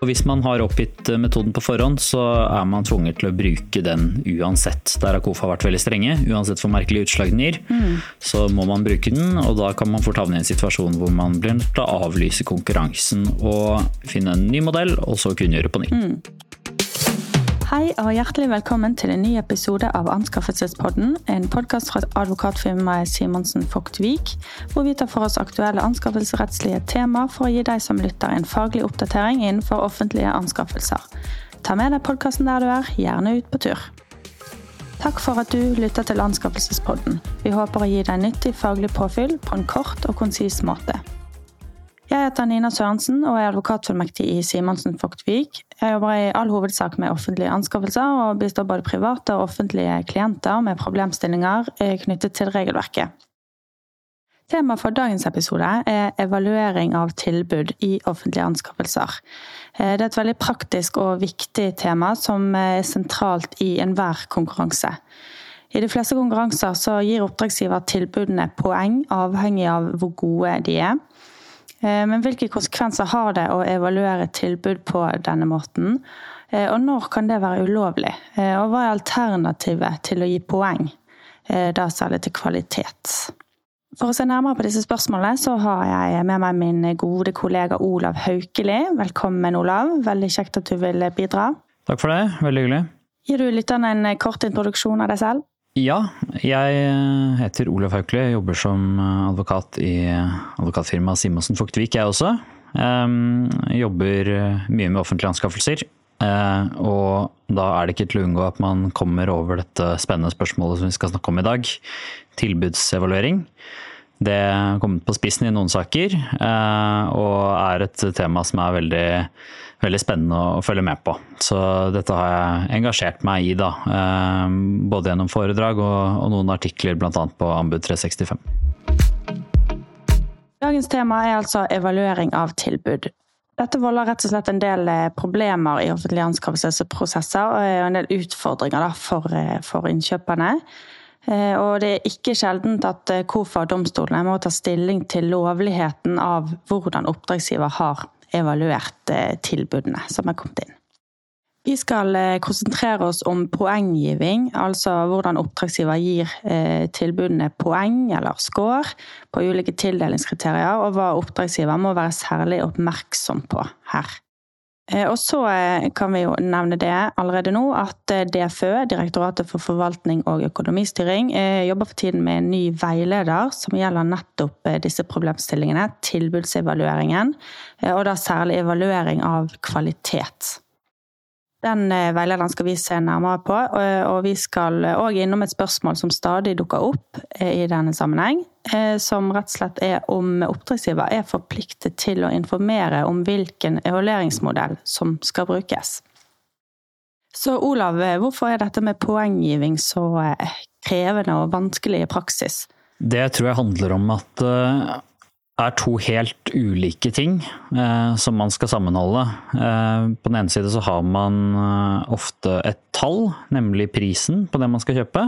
Og Hvis man har oppgitt metoden på forhånd, så er man tvunget til å bruke den uansett. Der har KOFA vært veldig strenge. Uansett hvor merkelig utslag den gir, mm. så må man bruke den. Og da kan man fort havne i en situasjon hvor man blir nødt til å avlyse konkurransen og finne en ny modell, og så kunngjøre på nytt. Mm. Hei og hjertelig velkommen til en ny episode av Anskaffelsespodden. En podkast fra advokatfirmaet Simonsen Vik, hvor vi tar for oss aktuelle anskaffelsesrettslige tema for å gi deg som lytter en faglig oppdatering innenfor offentlige anskaffelser. Ta med deg podkasten der du er, gjerne ut på tur. Takk for at du lytter til Anskaffelsespodden. Vi håper å gi deg nyttig faglig påfyll på en kort og konsis måte. Jeg heter Nina Sørensen og er advokatfullmektig i Simonsen Vik. Jeg jobber i all hovedsak med offentlige anskaffelser og bistår både private og offentlige klienter med problemstillinger knyttet til regelverket. Tema for dagens episode er evaluering av tilbud i offentlige anskaffelser. Det er et veldig praktisk og viktig tema som er sentralt i enhver konkurranse. I de fleste konkurranser gir oppdragsgiver tilbudene poeng avhengig av hvor gode de er. Eh, men hvilke konsekvenser har det å evaluere tilbud på denne måten? Eh, og når kan det være ulovlig? Eh, og hva er alternativet til å gi poeng, da særlig til kvalitet? For å se nærmere på disse spørsmålene, så har jeg med meg min gode kollega Olav Haukeli. Velkommen, Olav. Veldig kjekt at du vil bidra. Takk for det. Veldig hyggelig. Gir du lytterne en kort introduksjon av deg selv? Ja, jeg eh, heter Olav Haukle. Jobber som eh, advokat i advokatfirmaet Simonsen Fuktvik, jeg også. Jeg jobber eh, mye med offentlige anskaffelser. Og da er det ikke til å unngå at man kommer over dette spennende spørsmålet som vi skal snakke om i dag. Tilbudsevaluering. Det har kommet på spissen i noen saker, og er et tema som er veldig veldig spennende å følge med på. Så dette har jeg engasjert meg i, da. Eh, både gjennom foredrag og, noen artikler bl.a. på Anbud 365. Dagens tema er altså evaluering av tilbud. Dette volder rett og slett en del eh, problemer i offentlige anskaffelsesprosesser og en del utfordringer for, eh, for innkjøperne. Og det er ikke sjeldent at KOFA og domstolene må ta stilling til lovligheten av hvordan oppdragsgiver har evaluert eh, tilbudene som er kommet inn. Vi skal eh, konsentrere oss om poenggiving, altså hvordan oppdragsgiver gir eh, tilbudene poeng eller score på ulike tildelingskriterier, og hva oppdragsgiver må være særlig oppmerksom på her. Eh, og så eh, kan vi jo nevne det allerede nå at eh, DFØ, Direktoratet for forvaltning og økonomistyring, jobber for tiden med en ny veileder som gjelder nettopp disse problemstillingene, tilbudsevalueringen, og da særlig evaluering av kvalitet. Den eh, veilederen skal vi se nærmere på, og vi skal òg innom et spørsmål som stadig dukker opp eh, i denne sammenheng, eh, som rett og slett er om oppdragsgiver er forpliktet til å informere om hvilken evalueringsmodell som skal brukes. Så Olav, hvorfor er dette med poenggiving så krevende og vanskelig i praksis? Det tror jeg handler om at er to helt ulike ting eh, som man skal sammenholde. Eh, på den ene side så har man eh, ofte et tall, nemlig prisen på det man skal kjøpe.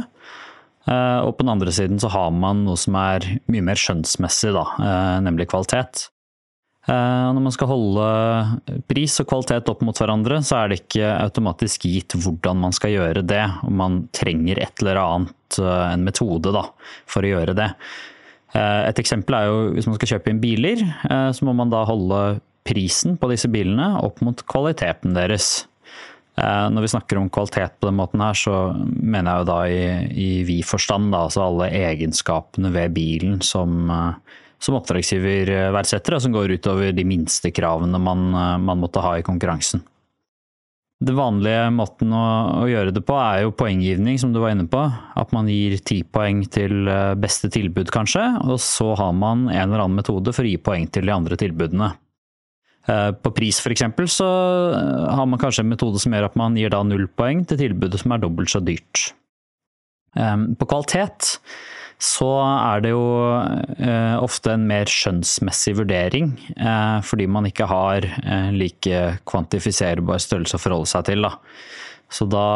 Eh, og på den andre siden så har man noe som er mye mer skjønnsmessig, da, eh, nemlig kvalitet. Eh, når man skal holde pris og kvalitet opp mot hverandre, så er det ikke automatisk gitt hvordan man skal gjøre det. Om man trenger et eller annet, en metode, da, for å gjøre det. Eh, et eksempel er jo hvis man skal kjøpe inn biler, eh, så må man da holde prisen på disse bilene opp mot kvaliteten deres. Eh, når vi snakker om kvalitet på den måten her, så mener jeg jo da i, i vid forstand, da, altså alle egenskapene ved bilen som, som oppdragsgiver verdsetter, og som går utover de minste kravene man, man måtte ha i konkurransen. Det vanlige måten å, å, gjøre det på er jo poenggivning, som du var inne på. At man gir ti poeng til eh, beste tilbud, kanskje, og så har man en eller annen metode for å gi poeng til de andre tilbudene. Eh, på pris f.eks. så eh, har man kanskje en metode som gjør at man gir da null poeng til tilbudet som er dobbelt så dyrt. På kvalitet så er det jo eh, ofte en mer skjønnsmessig vurdering, eh, fordi man ikke har eh, like kvantifiserbar størrelse å forholde seg til. Da. Så da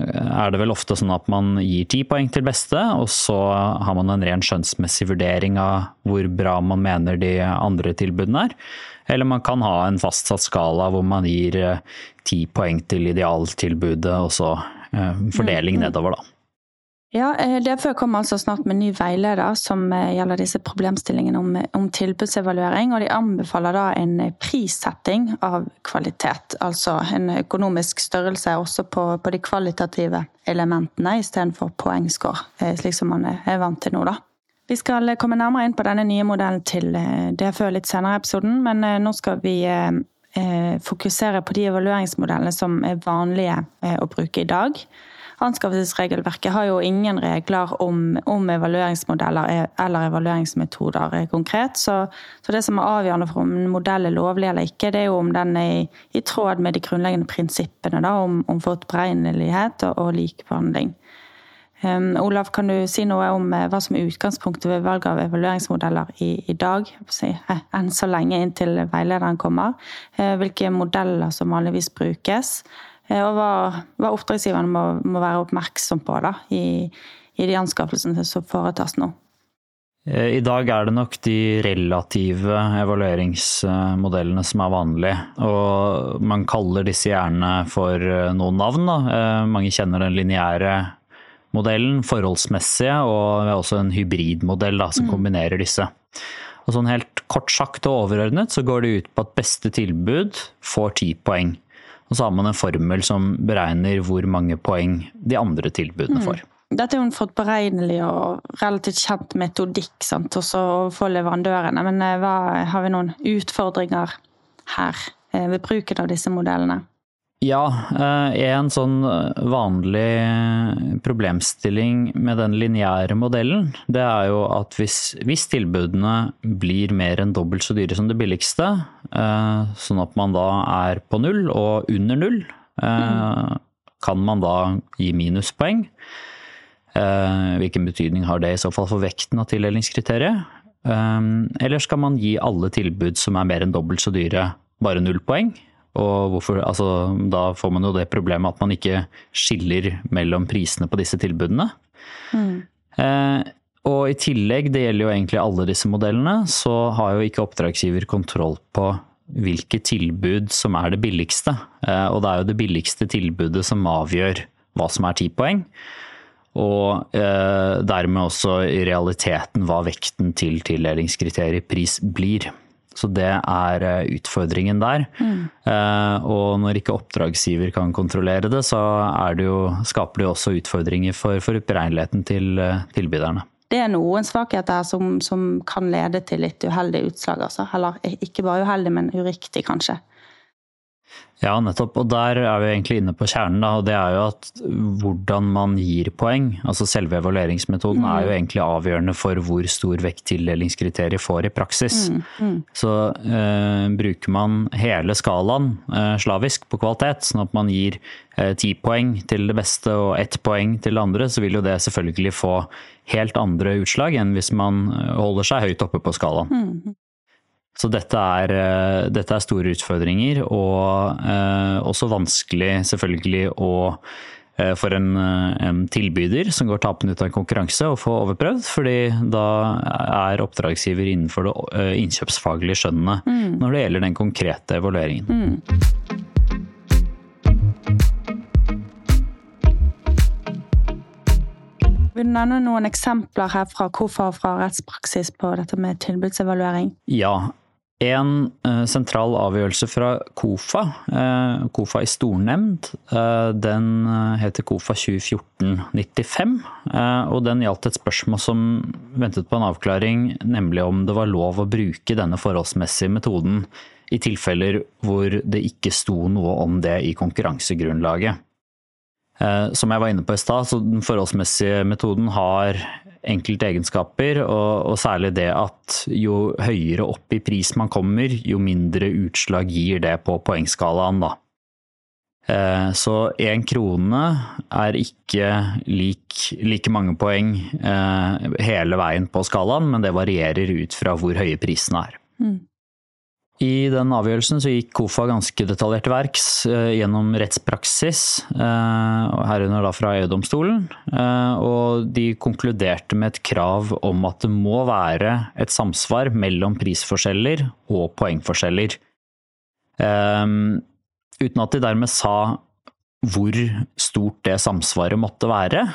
er det vel ofte sånn at man gir ti poeng til beste, og så har man en ren skjønnsmessig vurdering av hvor bra man mener de andre tilbudene er. Eller man kan ha en fastsatt skala hvor man gir ti poeng til idealtilbudet, og så fordeling mm, mm. nedover, da. Ja, eh, DFØ kommer altså snart med ny veileder som eh, gjelder disse problemstillingene om, om, tilbudsevaluering. og De anbefaler da en prissetting av kvalitet. Altså en økonomisk størrelse også på, på de kvalitative elementene istedenfor poengscore, eh, slik som man er vant til nå. da. Vi skal komme nærmere inn på denne nye modellen til DFØ litt senere i episoden, men nå skal vi fokusere på de evalueringsmodellene som er vanlige å bruke i dag. Anskaffelsesregelverket har jo ingen regler om, om evalueringsmodeller eller evalueringsmetoder konkret. Så, så, det som er avgjørende for om en modell er lovlig eller ikke, det er jo om den er i, i tråd med de grunnleggende prinsippene da, om, om forutberegnelighet og, og likebehandling. Um, Olav, kan du si noe om uh, hva som er utgangspunktet ved valg av evalueringsmodeller i, i dag? Si, uh, enn så lenge inntil veilederen kommer. Uh, hvilke modeller som vanligvis brukes. Eh, og hva, hva oppdragsgiverne må, må, være oppmerksom på da, i, i de anskaffelsene som foretas nå. Eh, I dag er det nok de relative evalueringsmodellene som er vanlige. Og man kaller disse gjerne for eh, noen navn. Da. Mange kjenner den lineære modellen, forholdsmessige, og vi har også en hybridmodell da, som mm. kombinerer disse. Og sånn helt kort sagt og overordnet så går det ut på at beste tilbud får ti poeng. Og så har man en formel som beregner hvor mange poeng de andre tilbudene får. Mm. Dette er jo en forberegnelig og relativt kjent metodikk sant, også for leverandørene. Men eh, hva, har vi noen utfordringer her eh, ved bruken av disse modellene? Ja, eh, en sånn eh, vanlig problemstilling med den lineære modellen, det er jo at hvis, hvis, tilbudene blir mer enn dobbelt så dyre som det billigste, eh, sånn at man da er på null og under null, mm. kan man da gi minuspoeng? Hvilken betydning har det i så fall for vekten av tildelingskriteriet? Eller skal man gi alle tilbud som er mer enn dobbelt så dyre, bare null poeng? Og hvorfor, altså, da får man jo det problemet at man ikke skiller mellom prisene på disse tilbudene. Mm. Eh, og i tillegg, det gjelder jo egentlig alle disse modellene, så har jo ikke oppdragsgiver kontroll på hvilke tilbud som er det billigste. Eh, og det er jo det billigste tilbudet som avgjør hva som er ti poeng. Og eh, dermed også i realiteten hva vekten til tildelingskriteriet pris blir. Så det er eh, utfordringen der. Mm. Eh, og når ikke oppdragsgiver kan kontrollere det, så det jo, skaper det også utfordringer for, for utberegneligheten til eh, tilbyderne. Det er noen svakheter som, som kan lede til litt uheldige utslag, altså. Eller ikke bare uheldig, men uriktig, kanskje. Ja, nettopp. Og der er vi egentlig inne på kjernen. Da, og Det er jo at hvordan man gir poeng, altså selve evalueringsmetoden, mm. er jo egentlig avgjørende for hvor stor vekt tildelingskriteriet får i praksis. Mm. Mm. Så eh, bruker man hele skalaen eh, slavisk på kvalitet, sånn at man gir eh, ti eh, poeng til det beste og ett poeng til det andre, så vil jo det selvfølgelig få helt andre utslag enn hvis man eh, holder seg høyt oppe på skalaen. Så dette er, eh, dette er, store utfordringer, og eh, også vanskelig selvfølgelig å eh, for en, en, tilbyder som går tapende ut av en konkurranse å få overprøvd, fordi da er oppdragsgiver innenfor det innkjøpsfaglige skjønnet mm. når det gjelder den konkrete evalueringen. Mm. Vil du nevne noen eksempler her fra og fra rettspraksis på dette med tilbudsevaluering? Ja, en uh, sentral avgjørelse fra KOFA, uh, KOFA i stornemnd, uh, den heter KOFA 2014-95. og den gjaldt et spørsmål som ventet på en avklaring, nemlig om det var lov å bruke denne forholdsmessige metoden i tilfeller hvor det ikke sto noe om det i konkurransegrunnlaget. Som jeg var inne på i stad, så den forholdsmessige metoden har enkelte egenskaper, og, og, særlig det at jo høyere opp i pris man kommer, jo mindre utslag gir det på poengskalaen, da. Eh, så én krone er ikke lik, like mange poeng eh, hele veien på skalaen, men det varierer ut fra hvor høye prisene er. Mm. I den avgjørelsen så gikk KOFA ganske detaljert til verks eh, gjennom rettspraksis, eh, herunder da fra EU-domstolen. Eh, og de konkluderte med et krav om at det må være et samsvar mellom prisforskjeller og poengforskjeller. Uten at de dermed sa hvor stort det samsvaret måtte være.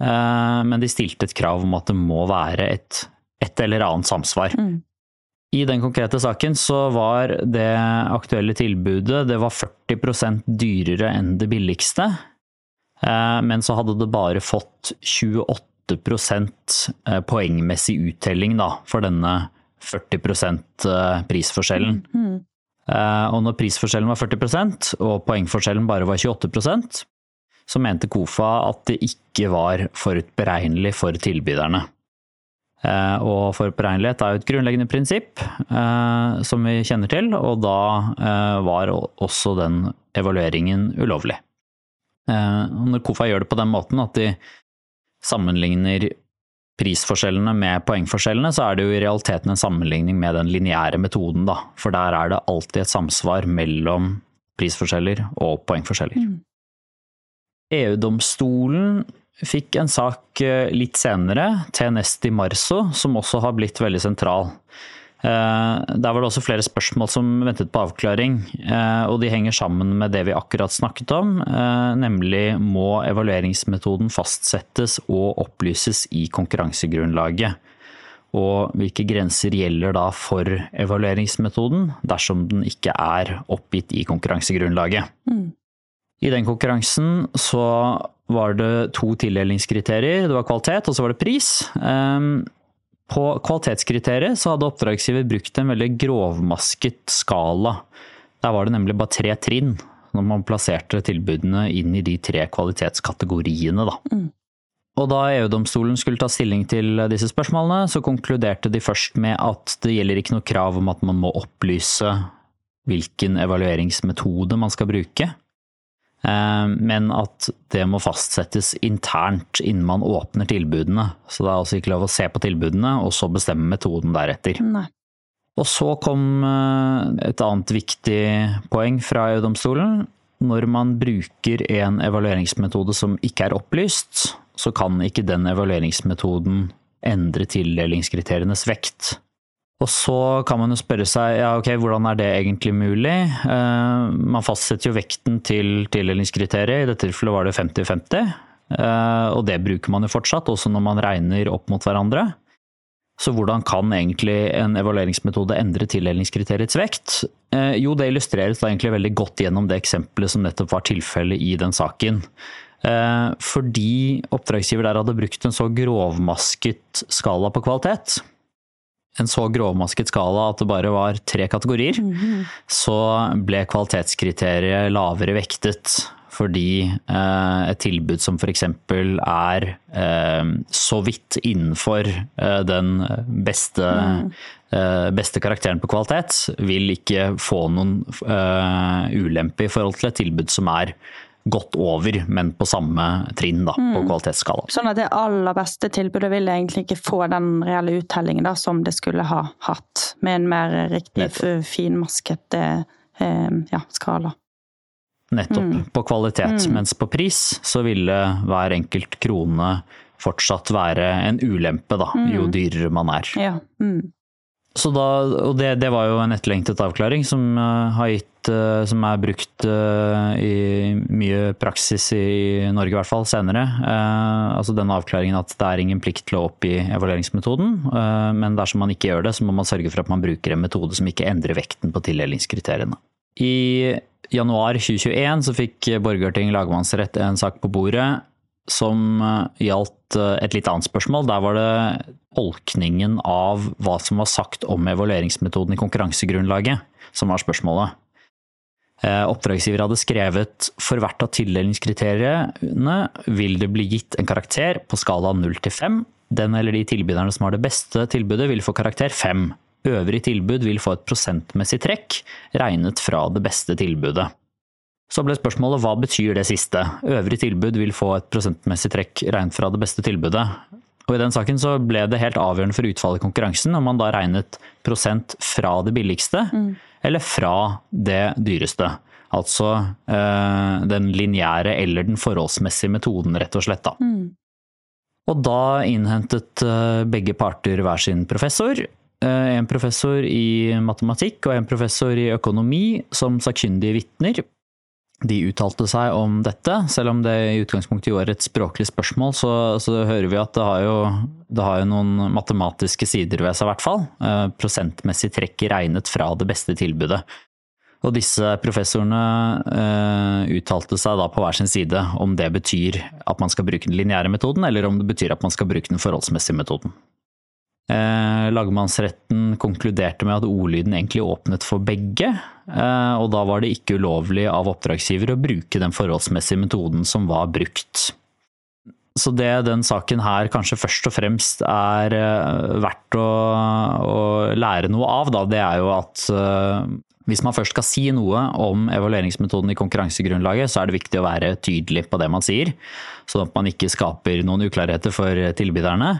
Men de stilte et krav om at det må være et, et eller annet samsvar. Mm. I den konkrete saken så var det aktuelle tilbudet det var 40% dyrere enn det billigste. Eh, men så hadde det bare fått 28 eh, poengmessig uttelling da, for denne 40 eh, prisforskjellen. Mm. Og når prisforskjellen var 40% og poengforskjellen bare var 28% så mente KOFA at det ikke var forutberegnelig for tilbyderne. Eh, og forberegnelighet er jo et grunnleggende prinsipp eh, som vi kjenner til, og da eh, var også den evalueringen ulovlig. Når KOFA gjør det på den måten at de sammenligner prisforskjellene med poengforskjellene, så er det jo i realiteten en sammenligning med den lineære metoden, da. For der er det alltid et samsvar mellom prisforskjeller og poengforskjeller. Mm. EU-domstolen fikk en sak eh, litt senere, TNS Di Marzo, som også har blitt veldig sentral. Eh, der var det også flere spørsmål som ventet på avklaring, eh, og de henger sammen med det vi akkurat snakket om, nemlig må evalueringsmetoden fastsettes og opplyses i konkurransegrunnlaget. Og hvilke grenser gjelder da for evalueringsmetoden dersom den ikke er oppgitt i konkurransegrunnlaget. Mm. I den konkurransen så var det to tildelingskriterier. Det var kvalitet, og så var det pris. Ehm, på kvalitetskriteriet så hadde oppdragsgiver brukt en veldig grovmasket skala. Der var det nemlig bare tre trinn når man plasserte tilbudene inn i de tre kvalitetskategoriene. Da. Mm. Og da EU-domstolen skulle ta stilling til disse spørsmålene, så konkluderte de først med at det gjelder ikke noe krav om at man må opplyse hvilken evalueringsmetode man skal bruke. Eh, men at det må fastsettes internt innen man åpner tilbudene. Så det er altså ikke lov å se på tilbudene, og så bestemme metoden deretter. Nei. Og så kom eh, et annet viktig poeng fra EU-domstolen. Når man bruker en evalueringsmetode som ikke er opplyst, så kan ikke den evalueringsmetoden endre tildelingskriterienes vekt. Og så kan man jo spørre seg ja, ok, hvordan er det egentlig mulig? Uh, man fastsetter jo vekten til tildelingskriteriet, i dette tilfellet var det 50-50. Uh, eh, og det bruker man jo fortsatt, også når man regner opp mot hverandre. Så hvordan kan egentlig en evalueringsmetode endre tildelingskriteriets vekt? Uh, jo, det illustreres da egentlig veldig godt gjennom det eksempelet som nettopp var tilfellet i den saken. Fordi oppdragsgiver der hadde brukt en så grovmasket skala på kvalitet, en så grovmasket skala at det bare var tre kategorier, mm -hmm. så ble kvalitetskriteriet lavere vektet. Fordi eh, et tilbud som f.eks. er eh, så vidt innenfor eh, den beste, mm. beste, karakteren på kvalitet, vil ikke få noen eh, ulempe i forhold til et tilbud som er godt over, men på samme trinn da, mm. på kvalitetsskala. Sånn at det aller beste tilbudet vil egentlig ikke få den reelle uttellingen da, som det skulle ha hatt, med en mer riktig finmasket eh, ja, skala. Nettopp. Mm. På kvalitet. Mm. Mens på pris så ville hver enkelt krone fortsatt være en ulempe, da, jo mm. dyrere man er. Ja. Mm. Da, og det, det, var jo en etterlengtet avklaring som, uh, gitt, uh, som er brukt uh, i mye praksis i Norge, i hvert fall senere. altså den avklaringen at det er ingen plikt til å oppgi evalueringsmetoden, men dersom man ikke gjør det, så må man sørge for at man bruker en metode som ikke endrer vekten på tildelingskriteriene. I januar 2021 så fikk Borgarting lagmannsrett en sak på bordet som gjaldt et litt annet spørsmål. Der var det tolkningen av hva som var sagt om evalueringsmetoden i konkurransegrunnlaget, som var spørsmålet. Eh, oppdragsgiver hadde skrevet for hvert av tildelingskriteriene vil det bli gitt en karakter på skala 0 til 5. Den eller de tilbyderne som har det beste tilbudet vil få karakter 5. Øvrig tilbud vil få et prosentmessig trekk regnet fra det beste tilbudet. Så ble spørsmålet hva betyr det siste? Øvrig tilbud vil få et prosentmessig trekk regnet fra det beste tilbudet. Og I den saken så ble det helt avgjørende for utfallet i konkurransen om man da regnet prosent fra det billigste mm. eller fra det dyreste. Altså øh, den lineære eller den forholdsmessige metoden, rett og slett. Da. Mm. Og da innhentet øh, begge parter hver sin professor. Øh, en professor i matematikk og en professor i økonomi som sakkyndige vitner de uttalte seg om dette. Selv om det i utgangspunktet jo er et språklig spørsmål, så, så hører vi at det har, jo, det har, jo, noen matematiske sider ved seg, i hvert fall. Eh, prosentmessig trekk regnet fra det beste tilbudet. Og disse professorene eh, uttalte seg da på hver sin side om det betyr at man skal bruke den lineære metoden, eller om det betyr at man skal bruke den forholdsmessige metoden. Eh, lagmannsretten konkluderte med at ordlyden egentlig åpnet for begge, eh, og da var det ikke ulovlig av oppdragsgiver å bruke den forholdsmessige metoden som var brukt. Så det den saken her kanskje først og fremst er eh, verdt å, å lære noe av, da, det er jo at hvis man først skal si noe om evalueringsmetoden i konkurransegrunnlaget, så er det viktig å være tydelig på det man sier, sånn at man ikke skaper noen uklarheter for tilbyderne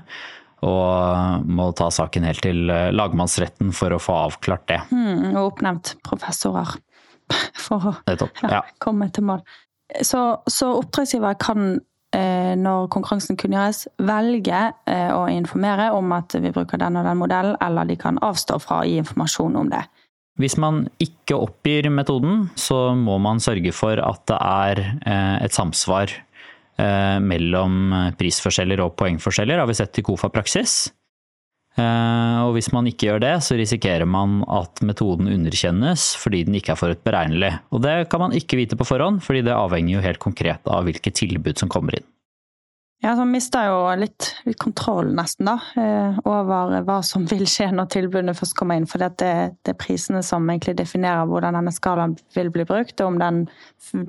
og må ta saken helt til eh, lagmannsretten for å få avklart det. Mm, og oppnevnt professorer for å ja, komme til mål. Så, så oppdragsgiver kan, eh, når konkurransen kunngjøres, velge eh, å informere om at vi bruker den og den modellen, eller de kan avstå fra å gi informasjon om det. Hvis man ikke oppgir metoden, så må man sørge for at det er et samsvar mellom prisforskjeller og poengforskjeller, har vi sett i KOFA-praksis. Eh, og hvis man ikke gjør det, så risikerer man at metoden underkjennes fordi den ikke er forutberegnelig. Og det kan man ikke vite på forhånd, fordi det avhenger jo helt konkret av hvilke tilbud som kommer inn. Ja, så mister jo litt, litt kontroll, nesten, da, eh, over hva som vil skje når tilbudene først kommer inn. For det, det, er prisene som egentlig definerer hvordan denne skalaen vil bli brukt, og om den,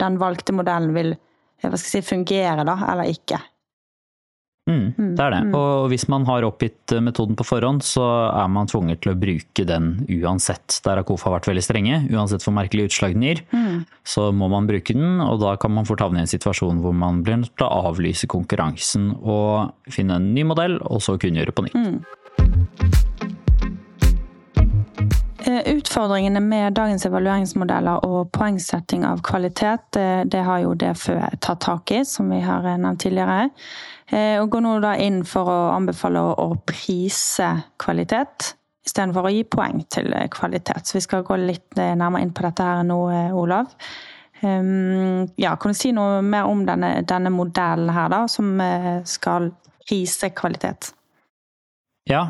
den valgte modellen vil hva skal jeg si, fungerer, da, eller ikke. Mm, mm, det er det. Mm. Og hvis man har oppgitt eh, metoden på forhånd, så er man tvunget til å bruke den uansett. Der har KOFA vært veldig strenge. Uansett hvor merkelig utslag den gir, mm. så må man bruke den. Og da kan man fort havne i en situasjon hvor man blir nødt til å avlyse konkurransen og finne en ny modell, og så kunngjøre på nytt. Mm. Eh, utfordringene med dagens evalueringsmodeller og poengsetting av kvalitet, det, det har jo DFØ tatt tak i, som vi har nevnt tidligere. Eh, og går nå da inn for å anbefale å, å prise kvalitet istedenfor å gi poeng til kvalitet. Så vi skal gå litt eh, nærmere inn på dette her nå, Olav. Ehm, ja, kan du si noe mer om denne, denne modellen her, da, som skal prise kvalitet? Ja,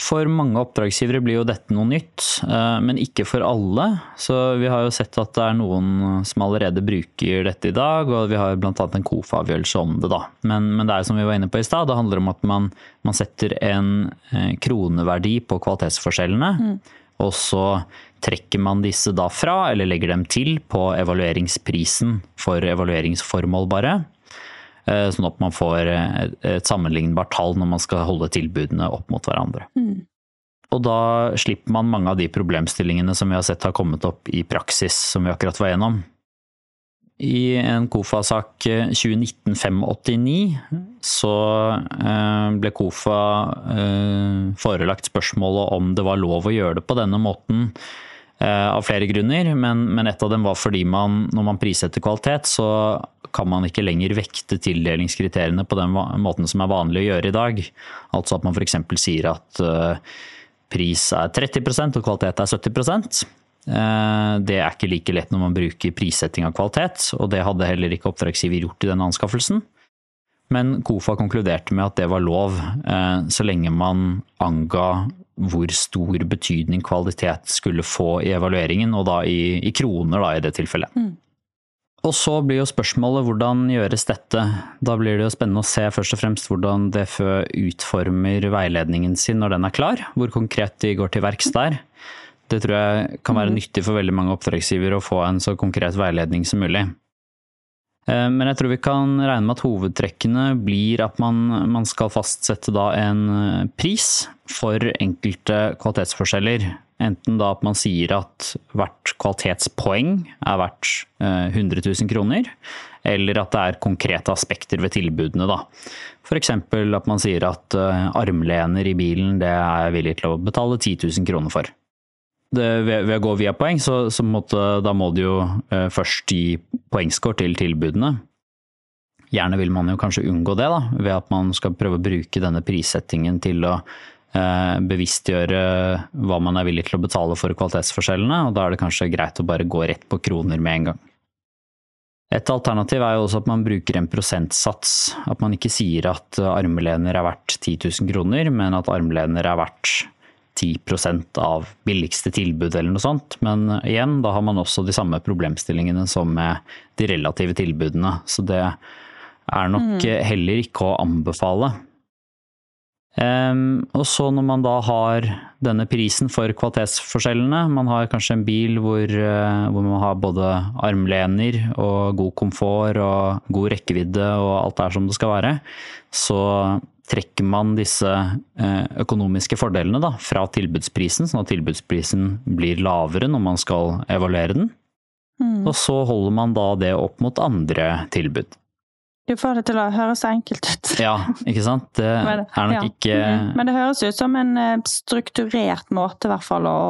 for mange oppdragsgivere blir jo dette noe nytt, eh, men ikke for alle. Så vi har jo sett at det er noen som allerede bruker dette i dag, og vi har bl.a. en KOFA-avgjørelse om det. da. Men, men, det er som vi var inne på i stad, det handler om at man, man setter en eh, kroneverdi på kvalitetsforskjellene. Mm. Og så trekker man disse da fra, eller legger dem til, på evalueringsprisen for evalueringsformål bare. Eh, sånn at man får et sammenlignbart tall når man skal holde tilbudene opp mot hverandre. Mm. Og da slipper man mange av de problemstillingene som vi har sett har kommet opp i praksis, som vi akkurat var gjennom. I en KOFA-sak 2019-589 eh, så eh, ble KOFA forelagt spørsmålet om det var lov å gjøre det på denne måten av flere grunner, men, men et av dem var fordi man, når man prissetter kvalitet, så kan man ikke lenger vekte tildelingskriteriene på den måten som er vanlig å gjøre i dag. Altså at man f.eks. sier at eh, pris er 30% og kvalitet er 70 eh, Det er ikke like lett når man bruker prissetting av kvalitet, og det hadde heller ikke oppdragsgiver gjort i denne anskaffelsen. Men KOFA konkluderte med at det var lov, eh, så lenge man anga hvor stor betydning kvalitet skulle få i evalueringen, og da i, i kroner da, i det tilfellet. Mm. Og så blir jo spørsmålet hvordan gjøres dette? Da blir det jo spennende å se først og fremst hvordan DFØ utformer veiledningen sin når den er klar. Hvor konkret de går til verks der. Det tror jeg kan være mm. nyttig for veldig mange oppdragsgivere å få en så konkret veiledning som mulig. Eh, men jeg tror vi kan regne med at hovedtrekkene blir at man, man skal fastsette en eh, pris for enkelte kvalitetsforskjeller Enten da at man sier at hvert kvalitetspoeng er verdt 100 eh, 000 kroner, eller at det er konkrete aspekter ved tilbudene. da. F.eks. at man sier at armlener i bilen det er jeg villig til å betale 10 000 kroner for. Det, ved, ved, å gå via poeng, så, så måtte, da må du jo eh, først gi poengscore til tilbudene. Gjerne vil man jo kanskje unngå det, da, ved at man skal prøve å bruke denne prissettingen til å eh, bevisstgjøre hva man er villig til å betale for kvalitetsforskjellene, og da er det kanskje greit å bare gå rett på kroner med en gang. Et alternativ er jo også at man bruker en prosentsats. At man ikke sier at armlener er verdt 10 000 kroner, men at armlener er verdt 10% av billigste tilbud eller noe sånt. Men igjen, da har man også de samme problemstillingene som med de relative tilbudene. Så det er nok mm. heller ikke å anbefale. Um, og så når man da har denne prisen for kvalitetsforskjellene, man har kanskje en bil hvor, uh, hvor, man har både armlener og god komfort og god rekkevidde og alt er som det skal være, så trekker man disse uh, økonomiske fordelene da, fra tilbudsprisen, sånn at tilbudsprisen blir lavere når man skal evaluere den. Mm. Og så holder man da det opp mot andre tilbud. Du får det til å høres enkelt ut. Ja, ikke sant. Det er nok ja. ikke mm. Men det høres ut som en eh, strukturert måte i hvert fall å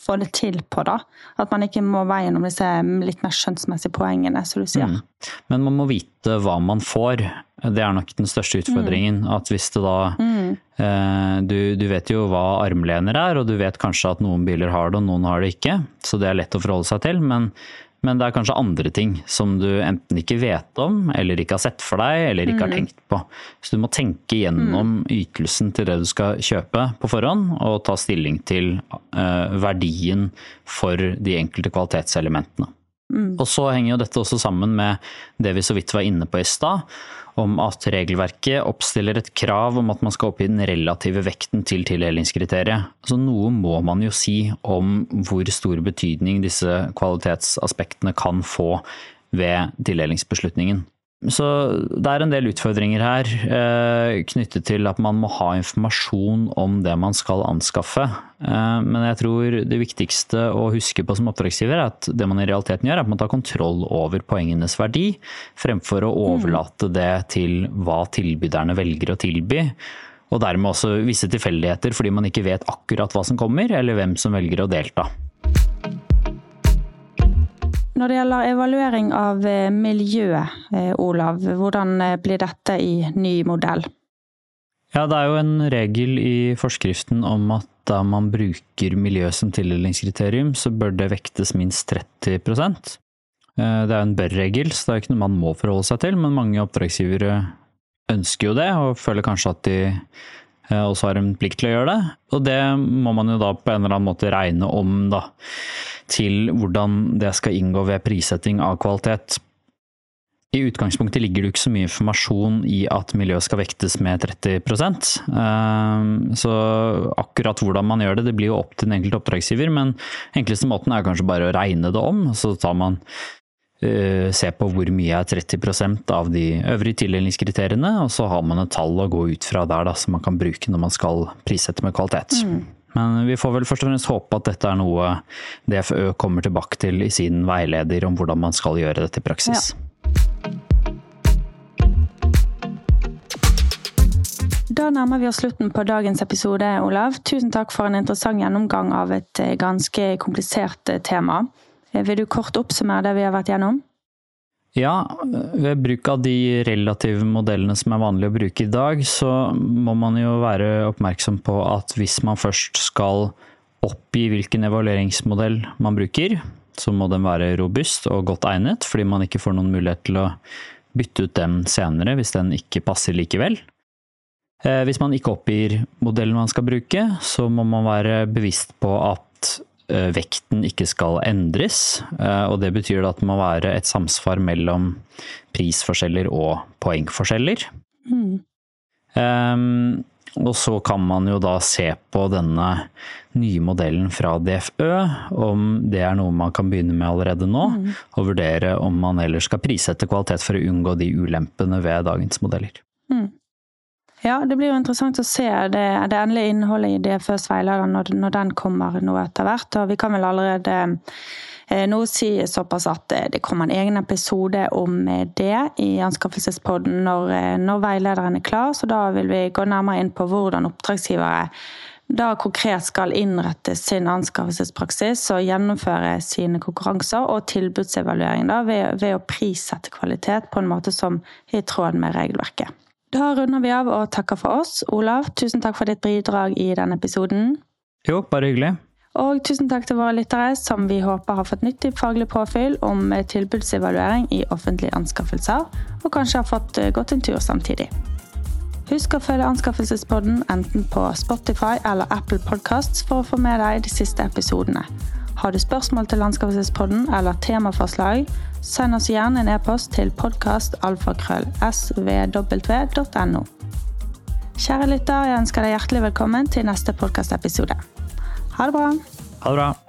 få det til på, da. At man ikke må veie gjennom disse litt mer skjønnsmessige poengene, som du sier. Mm. Men man må vite hva man får. Det er nok den største utfordringen. Mm. At hvis det da mm. eh, du, du, vet jo hva armlener er, og du vet kanskje at noen biler har det og noen har det ikke. Så det er lett å forholde seg til. men men det er kanskje andre ting som du enten ikke vet om, eller ikke har sett for deg, eller ikke mm. har tenkt på. Så du må tenke gjennom mm. ytelsen til det du skal kjøpe på forhånd, og ta stilling til uh, verdien for de enkelte kvalitetselementene. Mm. Og så henger jo dette også sammen med det vi så vidt var inne på i stad, om at regelverket oppstiller et krav om at man skal oppgi den relative vekten til tildelingskriteriet. Så noe må man jo si om hvor stor betydning disse kvalitetsaspektene kan få ved tildelingsbeslutningen. Så det er en del utfordringer her eh, knyttet til at man må ha informasjon om det man skal anskaffe. Eh, men jeg tror det viktigste å huske på som oppdragsgiver er at det man i realiteten gjør, er at man tar kontroll over poengenes verdi, fremfor å overlate det til hva tilbyderne velger å tilby. Og dermed også visse tilfeldigheter fordi man ikke vet akkurat hva som kommer, eller hvem som velger å delta. Når det gjelder evaluering av eh, miljøet, eh, Olav, hvordan eh, blir dette i ny modell? Ja, det er jo en regel i forskriften om at da man bruker miljø som tildelingskriterium, så bør det vektes minst 30% Det er en bør-regel, så det er ikke noe man må forholde seg til, men mange oppdragsgivere ønsker jo det, og føler kanskje at de også har en plikt til å gjøre det. Og det må man jo da på en eller annen måte regne om, da til hvordan det skal inngå ved prissetting av kvalitet. I utgangspunktet ligger det ikke så mye informasjon i at miljøet skal vektes med 30% ehm, Så akkurat hvordan man gjør det, det blir jo opp til den enkelte oppdragsgiver. Men enkleste måten er kanskje bare å regne det om. Så tar man se på hvor mye er 30% av de øvrige tildelingskriteriene, og så har man et tall å gå ut fra der da, som man kan bruke når man skal prissette med kvalitet. Mm. Men vi får vel først og fremst håpe at dette er noe DFØ kommer tilbake til i sin veileder om hvordan man skal gjøre dette i praksis. Ja. Da nærmer vi oss slutten på dagens episode, Olav. Tusen takk for en interessant gjennomgang av et eh, ganske komplisert eh, tema. Eh, vil du kort oppsummere det vi har vært gjennom? Ja, ved bruk av de relative modellene som er vanlig å bruke i dag, så må man jo være oppmerksom på at hvis man først skal oppgi hvilken evalueringsmodell man bruker, så må den være robust og godt egnet, fordi man ikke får noen mulighet til å bytte ut den senere hvis den ikke passer likevel. Eh, hvis man ikke oppgir modellen man skal bruke, så må man være bevisst på at vekten ikke skal endres. Eh, og det betyr at det må være et samsvar mellom prisforskjeller og poengforskjeller. Mm. Um, og så kan man jo da se på denne nye modellen fra DFØ, om det er noe man kan begynne med allerede nå. Mm. Og vurdere om man ellers skal prissette kvalitet for å unngå de ulempene ved dagens modeller. Mm. Ja, det blir jo interessant å se det, det endelige innholdet i DFØs veileder når, når, den kommer nå etter hvert. Og vi kan vel allerede Eh, nå si såpass at eh, det kommer en egen episode om det i anskaffelsespodden når, når veilederen er klar, så da vil vi gå nærmere inn på hvordan oppdragsgivere da konkret skal innrette sin anskaffelsespraksis og gjennomføre sine konkurranser og tilbudsevaluering da, ved, ved, å prissette kvalitet på en måte som er i tråd med regelverket. Da runder vi av og takker for oss. Olav, tusen takk for ditt bidrag i denne episoden. Jo, bare hyggelig. Og tusen takk til våre lyttere, som vi håper har fått nyttig faglig påfyll om tilbudsevaluering i offentlige anskaffelser, og kanskje har fått eh, gått en tur samtidig. Husk å følge Anskaffelsespodden enten på Spotify eller Apple Podcasts for å få med deg de siste episodene. Har du spørsmål til Landskapspodden eller temaforslag, send oss gjerne en e-post til podkastalfakrøll.svw.no. Kjære lytter, jeg ønsker deg hjertelig velkommen til neste podkastepisode. Ha det bra. Ha det bra.